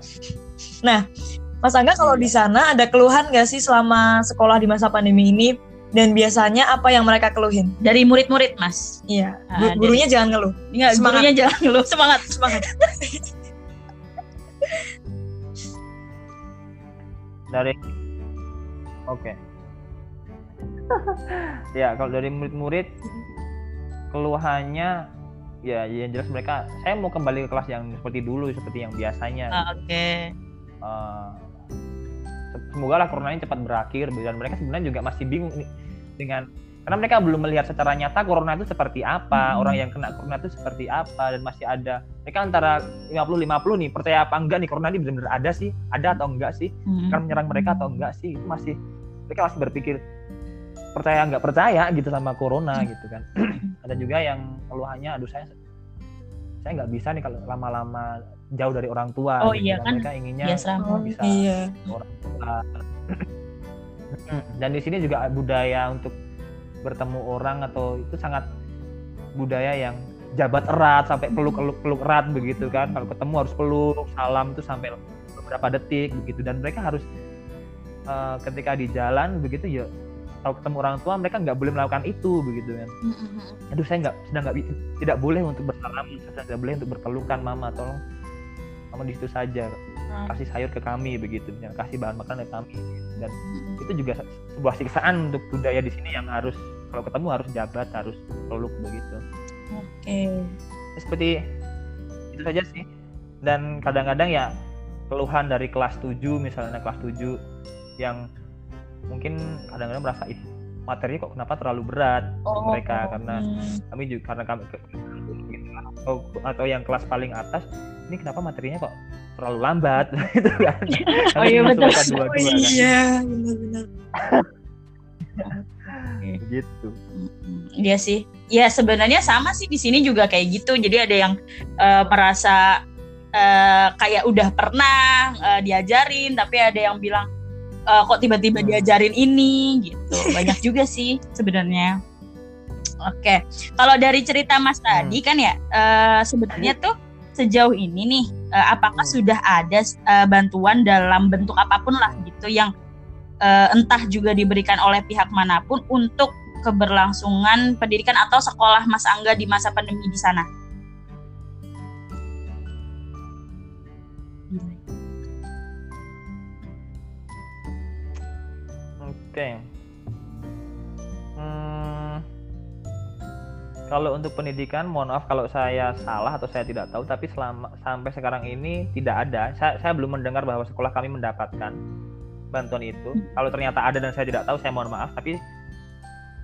Mas Angga kalau Iya. di sana ada keluhan nggak sih selama sekolah di masa pandemi ini? Dan biasanya apa yang mereka keluhin? dari murid-murid mas Iya, Ah, gu- dari- gurunya jangan ngeluh. Enggak, Semangat. gurunya jangan ngeluh semangat Semangat. Dari Oke. ya, kalau dari murid-murid keluhannya ya yang jelas mereka saya mau kembali ke kelas yang seperti dulu seperti yang biasanya. Ah, oke Eh, se- semoga lah corona ini cepat berakhir dan mereka sebenarnya juga masih bingung nih dengan karena mereka belum melihat secara nyata corona itu seperti apa, Hmm. orang yang kena corona itu seperti apa dan masih ada mereka antara 50 50 nih percaya apa enggak nih corona ini benar-benar ada sih, ada atau enggak sih, Hmm. akan menyerang mereka atau enggak sih itu masih mereka masih berpikir percaya nggak percaya gitu sama corona gitu kan ada juga yang keluhannya aduh saya saya nggak bisa nih kalau lama-lama jauh dari orang tua Oh gitu iya kan, mereka inginnya ya bisa iya. orang tua. Mm, dan di sini juga budaya untuk bertemu orang atau itu sangat budaya yang jabat erat sampai peluk peluk peluk erat begitu kan. Kalau ketemu harus peluk salam itu sampai beberapa detik begitu. Dan mereka harus uh, ketika di jalan begitu ya kalau ketemu orang tua mereka nggak boleh melakukan itu begitu kan. Aduh saya nggak sedang nggak tidak boleh untuk bersalam saya tidak boleh untuk berpelukan mama tolong mama di situ saja. Kasih sayur ke kami begitu ya kasih bahan makanan ke kami dan itu juga sebuah siksaan untuk budaya di sini yang harus kalau ketemu harus jabat harus peluk begitu oke okay. seperti itu saja sih dan kadang-kadang ya keluhan dari kelas 7 misalnya kelas 7 yang mungkin kadang-kadang merasa ih materi kok kenapa terlalu berat oh, mereka karena hmm. kami juga karena kami atau, atau yang kelas paling atas ini kenapa materinya kok terlalu lambat? Gitu kan. Oh iya betul. dua -dua, oh, iya benar-benar gitu. Iya sih. Ya sebenarnya sama sih di sini juga kayak gitu. Jadi ada yang uh, merasa uh, kayak udah pernah uh, diajarin tapi ada yang bilang uh, kok tiba-tiba hmm. diajarin ini? Gitu. Banyak juga sih sebenarnya oke kalau dari cerita Mas hmm. tadi kan ya uh, sebenarnya tuh sejauh ini nih uh, apakah hmm. sudah ada uh, bantuan dalam bentuk apa pun lah gitu yang uh, entah juga diberikan oleh pihak mana pun untuk keberlangsungan pendidikan atau sekolah Mas Angga di masa pandemi di sana Oke. Hmm, kalau untuk pendidikan, mohon maaf kalau saya salah atau saya tidak tahu, tapi selama sampai sekarang ini tidak ada. Saya, saya belum mendengar bahwa sekolah kami mendapatkan bantuan itu. Kalau ternyata ada dan saya tidak tahu, saya mohon maaf. Tapi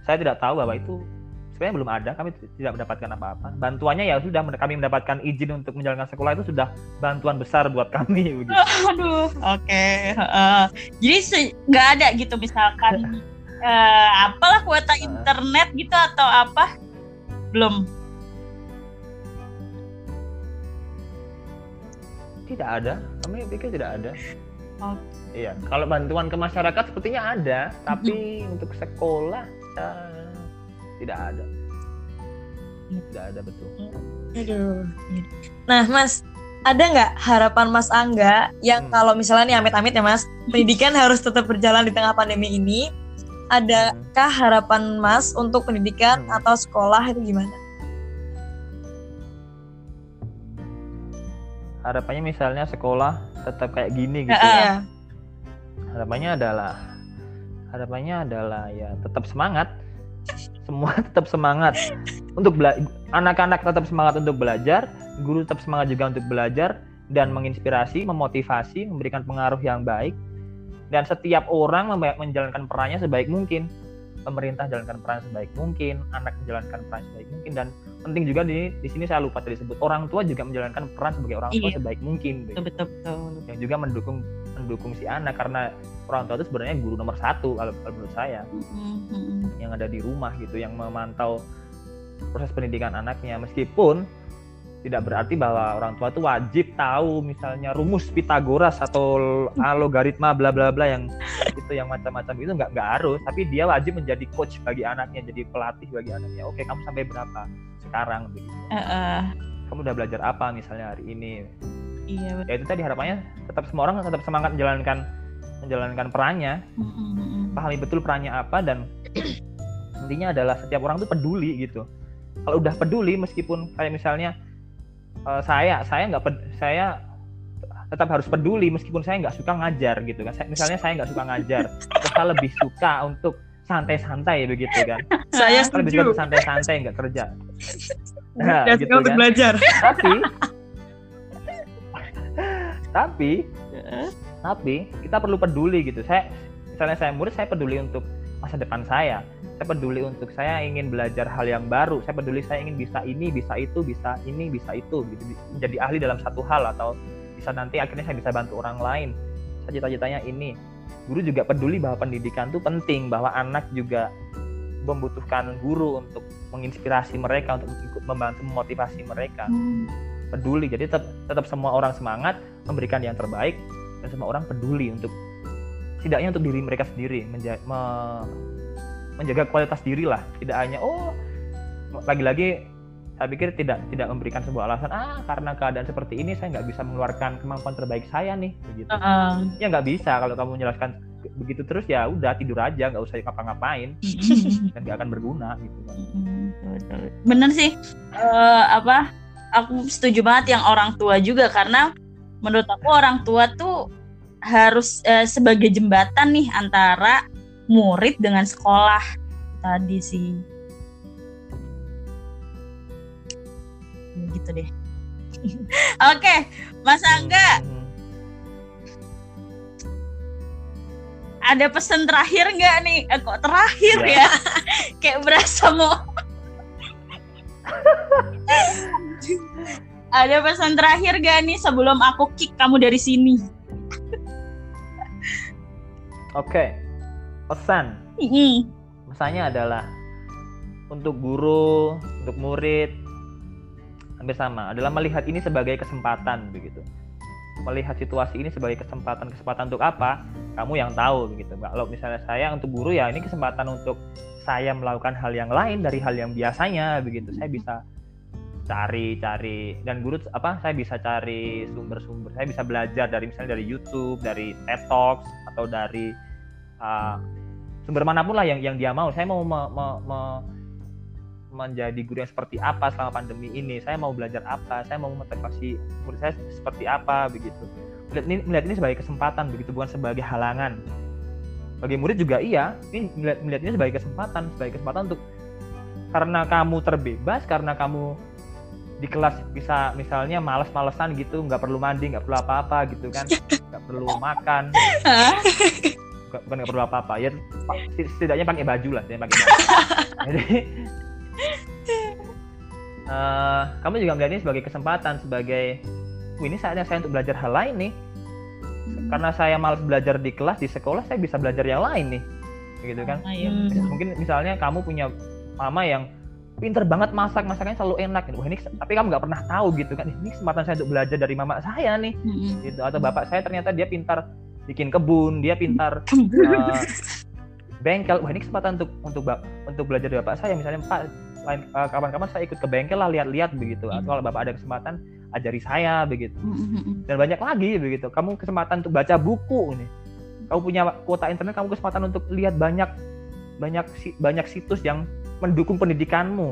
saya tidak tahu bahwa itu sebenarnya belum ada. Kami tidak mendapatkan apa-apa. Bantuannya ya sudah kami mendapatkan izin untuk menjalankan sekolah itu sudah bantuan besar buat kami. Begitu. Aduh, oke. Okay. Uh, jadi nggak ada gitu misalkan uh, apalah kuota internet gitu atau apa? Belum. Tidak ada. Kami pikir tidak ada. Oh. Iya, kalau bantuan ke masyarakat sepertinya ada, tapi hmm. untuk sekolah ya, tidak ada. Tidak ada betul. Aduh. Nah, Mas, ada nggak harapan Mas Angga yang hmm. kalau misalnya nih amit-amit ya Mas, pendidikan harus tetap berjalan di tengah pandemi ini, adakah hmm. harapan Mas untuk pendidikan hmm. atau sekolah itu gimana? Harapannya misalnya sekolah tetap kayak gini gitu uh, ya. Harapannya adalah harapannya adalah ya tetap semangat. Semua tetap semangat untuk. Anak-anak tetap semangat untuk belajar, guru tetap semangat juga untuk belajar dan menginspirasi, memotivasi, memberikan pengaruh yang baik. Dan setiap orang menjalankan perannya sebaik mungkin. Pemerintah jalankan peran sebaik mungkin, anak menjalankan peran sebaik mungkin dan penting juga di di sini saya lupa tadi sebut orang tua juga menjalankan peran sebagai orang tua iya. sebaik mungkin. Betul, betul betul. Yang juga mendukung mendukung si anak karena orang tua itu sebenarnya guru nomor satu kalau, kalau menurut saya mm-hmm. yang ada di rumah gitu yang memantau proses pendidikan anaknya meskipun tidak berarti bahwa orang tua itu wajib tahu misalnya rumus Pitagoras atau logaritma bla bla bla yang itu yang macam-macam itu nggak nggak harus. Tapi dia wajib menjadi coach bagi anaknya jadi pelatih bagi anaknya. Oke kamu sampai berapa sekarang? Begitu uh, uh. kamu udah belajar apa misalnya hari ini? Iya ya itu tadi harapannya tetap semua orang tetap semangat menjalankan menjalankan perannya. Mm-hmm. pahami betul perannya apa dan intinya adalah setiap orang tuh peduli gitu. Kalau udah peduli meskipun kayak misalnya uh, saya saya nggak saya tetap harus peduli meskipun saya nggak suka ngajar gitu kan. Misalnya saya nggak suka ngajar saya lebih suka untuk santai-santai begitu kan. Saya lebih suka santai-santai nggak kerja. Nah, gitu untuk kan. belajar. Tapi tapi tapi kita perlu peduli gitu. Saya misalnya saya murid saya peduli untuk masa depan saya saya peduli untuk saya ingin belajar hal yang baru. Saya peduli saya ingin bisa ini bisa itu bisa ini bisa itu gitu. Menjadi ahli dalam satu hal atau bisa nanti akhirnya saya bisa bantu orang lain. Saya cita-citanya ini. Guru juga peduli bahwa pendidikan itu penting bahwa anak juga membutuhkan guru untuk menginspirasi mereka untuk ikut membantu memotivasi mereka. Hmm. peduli. Jadi tetap tetap semua orang semangat memberikan yang terbaik dan semua orang peduli untuk setidaknya untuk diri mereka sendiri menja- me menjaga kualitas diri lah. Tidak hanya oh lagi-lagi saya pikir tidak tidak memberikan sebuah alasan ah karena keadaan seperti ini saya nggak bisa mengeluarkan kemampuan terbaik saya nih begitu. Uh, ya nggak bisa kalau kamu menjelaskan begitu terus ya udah tidur aja nggak usah ngapa-ngapain. Dan nggak akan berguna gitu. Kan bener sih. Eh, apa aku setuju banget yang orang tua juga karena menurut aku orang tua tuh harus eh, sebagai jembatan nih antara murid dengan sekolah tadi sih. Gitu deh. Oke Mas Angga. Hmm. ada pesan terakhir nggak nih? Eh, kok terakhir Ya. ya? Kayak berasa mau. Ada pesan terakhir gak nih sebelum aku kick kamu dari sini? Oke, pesan. Mm-mm. Pesannya adalah untuk guru, untuk murid, hampir sama. Adalah melihat ini sebagai kesempatan begitu. Melihat situasi ini sebagai kesempatan. Kesempatan untuk apa? Kamu yang tahu begitu. Kalau misalnya saya untuk guru ya ini kesempatan untuk saya melakukan hal yang lain dari hal yang biasanya begitu. Saya bisa cari-cari dan guru apa saya bisa cari sumber-sumber saya bisa belajar dari misalnya dari YouTube dari TED Talks atau dari uh, sumber mana pun lah yang yang dia mau. Saya mau me- me- me- menjadi guru yang seperti apa selama pandemi ini? Saya mau belajar apa? Saya mau motivasi murid saya seperti apa? Begitu. Melihat ini melihat ini sebagai kesempatan begitu bukan sebagai halangan. Bagi murid juga iya ini melihat, melihat ini sebagai kesempatan sebagai kesempatan untuk karena kamu terbebas karena kamu di kelas bisa misalnya males-malesan gitu nggak perlu mandi nggak perlu apa-apa gitu kan nggak perlu makan? Bukan nggak perlu apa-apa ya. Setidaknya pakai baju lah saya pakai baju. Jadi eh, kamu juga melihat ini sebagai kesempatan sebagai "Wih, ini saatnya saya untuk belajar hal lain nih. Karena saya malas belajar di kelas di sekolah saya bisa belajar yang lain nih. Gitu kan? Ah, iya, Hmm. mungkin misalnya kamu punya mama yang pinter banget masak masakannya selalu enak gitu. Wah, ini tapi kamu nggak pernah tahu gitu kan ini kesempatan saya untuk belajar dari mama saya nih. Mm-mm. gitu. Atau bapak saya ternyata dia pintar bikin kebun dia pintar. Eh, bengkel. Wah ini kesempatan untuk untuk untuk belajar dari bapak saya. Misalnya pak lain eh, kapan-kapan saya ikut ke bengkel lah lihat-lihat begitu. Atau kalau bapak ada kesempatan ajari saya begitu. Mm-mm. dan banyak lagi begitu. Kamu kesempatan untuk baca buku nih. Kamu punya kuota internet kamu kesempatan untuk lihat banyak banyak banyak situs yang mendukung pendidikanmu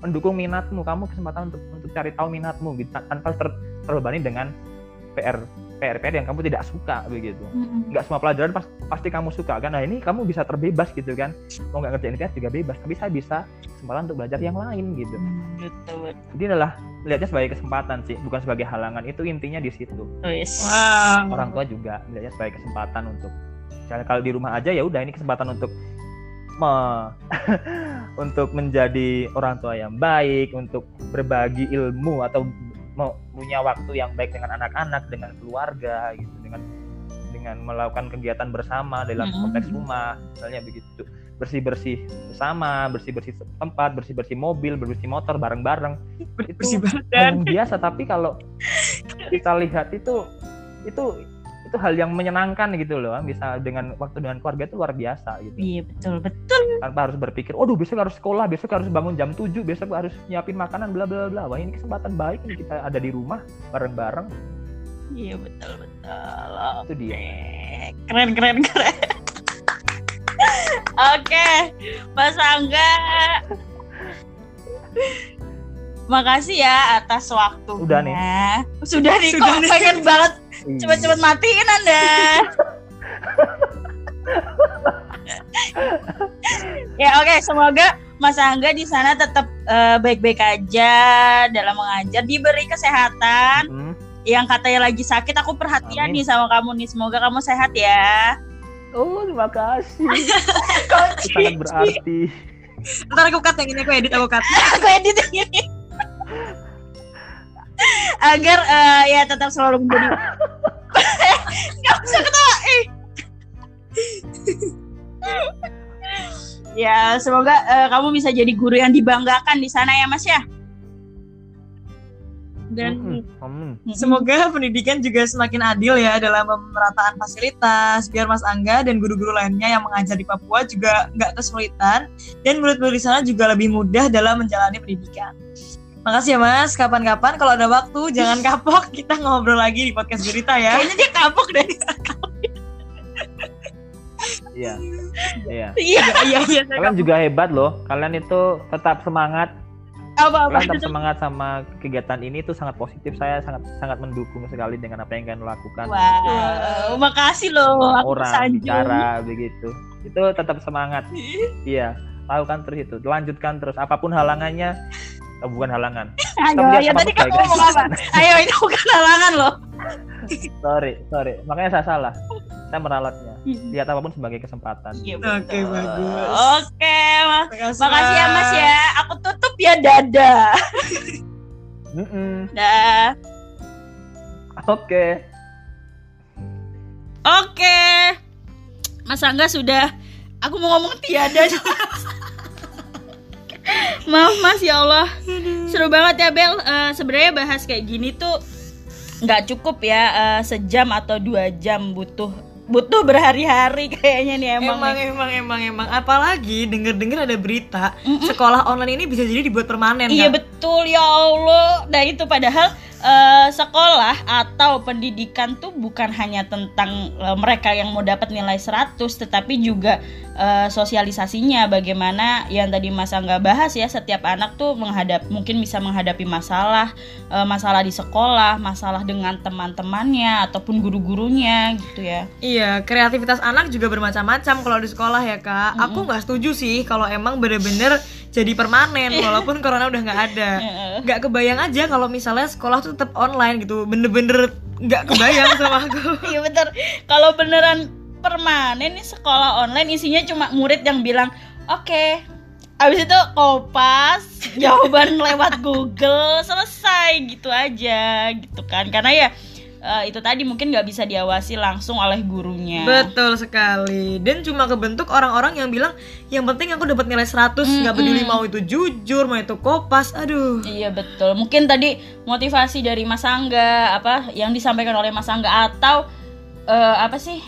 mendukung minatmu. Kamu kesempatan untuk untuk cari tahu minatmu gitu tanpa ter, terbebani dengan PR PR PR yang kamu tidak suka begitu Mm-mm. nggak semua pelajaran pas- pasti kamu suka kan nah ini kamu bisa terbebas gitu kan mau nggak ngerjain PS juga bebas tapi saya bisa kesempatan untuk belajar yang lain gitu Betul, betul. jadi adalah melihatnya sebagai kesempatan sih bukan sebagai halangan itu intinya di situ Wis. wow. orang tua juga melihatnya sebagai kesempatan untuk misalnya kalau di rumah aja ya udah ini kesempatan untuk me- untuk menjadi orang tua yang baik untuk berbagi ilmu atau punya waktu yang baik dengan anak-anak dengan keluarga gitu dengan dengan melakukan kegiatan bersama dalam Mm-mm. konteks rumah misalnya begitu. Bersih bersih bersama bersih bersih tempat bersih bersih mobil bersih motor bareng bareng yang biasa tapi kalau kita lihat itu itu itu hal yang menyenangkan gitu loh bisa dengan waktu dengan keluarga itu luar biasa gitu Iya betul betul. tanpa harus berpikir waduh besok harus sekolah besok harus bangun jam 7 besok harus nyiapin makanan bla bla bla wah ini kesempatan baik nih kita ada di rumah bareng bareng Iya betul betul. itu dia. Keren keren keren. Oke, Mas Angga. Makasih ya atas waktunya. Udah nih. Sudah nih Sudah kok nih. pengen banget Iya. cepet-cepet matiin Anda. ya oke, semoga Mas Angga di sana tetap eh, baik-baik aja dalam mengajar, diberi kesehatan. Hmm, Yang katanya lagi sakit, aku perhatian Amin. nih sama kamu nih. Semoga kamu sehat ya. oh terima kasih Kau sangat berarti ntar aku cut yang ini aku edit aku cut aku edit yang ini. Agar eh, ya tetap selalu menjadi. Gak usah ketawa. eh. ya semoga eh, kamu bisa jadi guru yang dibanggakan di sana ya Mas ya. Dan. Mm. Semoga pendidikan juga semakin adil ya dalam pemerataan fasilitas, biar Mas Angga dan guru-guru lainnya yang mengajar di Papua juga nggak kesulitan, dan murid-murid di sana juga lebih mudah dalam menjalani pendidikan. Makasih ya Mas, kapan-kapan kalau ada waktu jangan kapok, kita ngobrol lagi di podcast Gurita ya. Kayaknya dia kapok deh. Iya. Iya. Iya. Iya, iya, saya Kalian juga hebat loh. Kalian itu tetap semangat. Apa-apa. Kalian tetap semangat sama kegiatan ini itu sangat positif. Saya sangat sangat mendukung sekali dengan apa yang kalian lakukan. Wow, makasih loh. Aku Orang sanjung. bicara begitu. Itu tetap semangat. Iya. Lakukan terus itu. Lanjutkan terus. Apa pun halangannya. Eh, bukan halangan. Ayo, ya tadi kebaikan. ngomong apa? Ayo, ini bukan halangan loh. Sorry, sorry. Makanya saya salah. Saya meralatnya. Lihat apa pun sebagai kesempatan. Iya, Oke, betul. bagus. Oke, Mas. Makasih, Makasih ya Mas ya. Aku tutup ya dadah. Mm-mm. Dah. Oke. Oke. Mas Angga sudah aku mau ngomong tiada. Maaf Mas ya Allah. Seru banget ya Bel. Eh, sebenarnya bahas kayak gini tuh nggak cukup ya eh, sejam atau dua jam butuh butuh berhari-hari kayaknya nih emang. Emang, nih. emang, emang, emang. Apalagi denger-denger ada berita Mm-mm. sekolah online ini bisa jadi dibuat permanen. Iya Kak. betul ya Allah. Nah itu padahal eh, sekolah atau pendidikan tuh bukan hanya tentang eh, mereka yang mau dapat nilai 100 tetapi juga eh, sosialisasinya bagaimana yang tadi Mas Angga bahas ya setiap anak tuh menghadap mungkin bisa menghadapi masalah eh, masalah di sekolah, masalah dengan teman-temannya ataupun guru-gurunya gitu ya. Iya, kreativitas anak juga bermacam-macam kalau di sekolah ya kak. Aku nggak setuju sih kalau emang bener-bener jadi permanen walaupun corona udah nggak ada. Heeh. Nggak kebayang aja kalau misalnya sekolah tuh tetap online gitu. Bener-bener nggak kebayang sama aku. Iya bener. Kalau beneran permanen nih sekolah online isinya cuma murid yang bilang oke. Abis itu kopas jawaban lewat Google selesai gitu aja gitu kan karena ya eh, itu tadi mungkin nggak bisa diawasi langsung oleh gurunya. Betul sekali. Dan cuma kebentuk orang-orang yang bilang yang penting aku dapat nilai 100 nggak peduli mau itu jujur, mau itu kopas. Aduh. Iya betul. Mungkin tadi motivasi dari Mas Angga apa yang disampaikan oleh Mas Angga atau eh, apa sih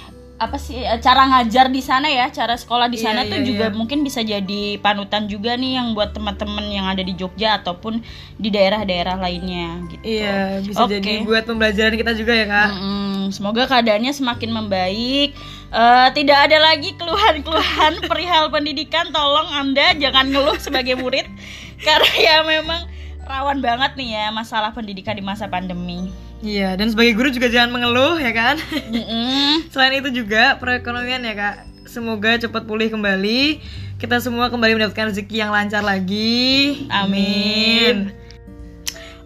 apa sih eh, cara ngajar di sana ya, cara sekolah di Iya, sana tuh iya, juga iya. mungkin bisa jadi panutan juga nih yang buat teman-teman yang ada di Jogja ataupun di daerah-daerah lainnya gitu. Iya, bisa Oke. jadi buat pembelajaran kita juga ya kak. Mm-mm. Semoga keadaannya semakin membaik. Eh, tidak ada lagi keluhan-keluhan perihal pendidikan. Tolong Anda jangan ngeluh sebagai murid karena ya memang rawan banget nih ya masalah pendidikan di masa pandemi. Iya, dan sebagai guru juga jangan mengeluh ya kan. Mm-mm. Selain itu juga perekonomian ya kak, semoga cepat pulih kembali. Kita semua kembali mendapatkan rezeki yang lancar lagi. Amin.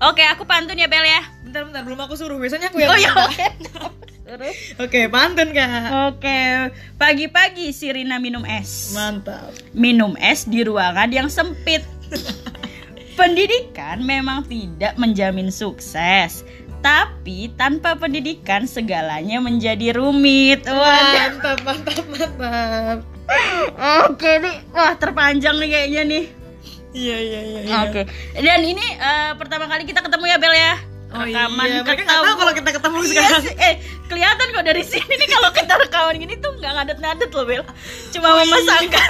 Oke, aku pantun ya Bel ya. Bentar bentar belum aku suruh, biasanya aku yang Oh ya. minta. oke. Oke, pantun kak. Oke, pagi-pagi si Rina minum es. Mantap. minum es di ruangan yang sempit. Pendidikan memang tidak menjamin sukses, tapi tanpa pendidikan segalanya menjadi rumit. Waduh. Mantap, mantap, mantap. Oke nih, wah terpanjang nih kayaknya nih. Iya, iya, iya. iya. Oke. Dan ini eh, pertama kali kita ketemu ya Bel ya. Oh Rekaman iya, mereka nggak tahu kalau kita ketemu Iya sekarang. sih, eh kelihatan kok dari sini nih kalau kita rekaman gini tuh nggak ngadet-ngadet loh Bel. Cuma Oh, Mama iya.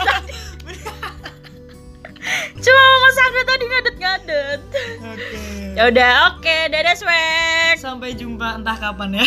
Cuma Mama Sangga tadi ngadet-ngadet. Oke. Ya udah, oke, dadah swag. Sampai jumpa entah kapan ya.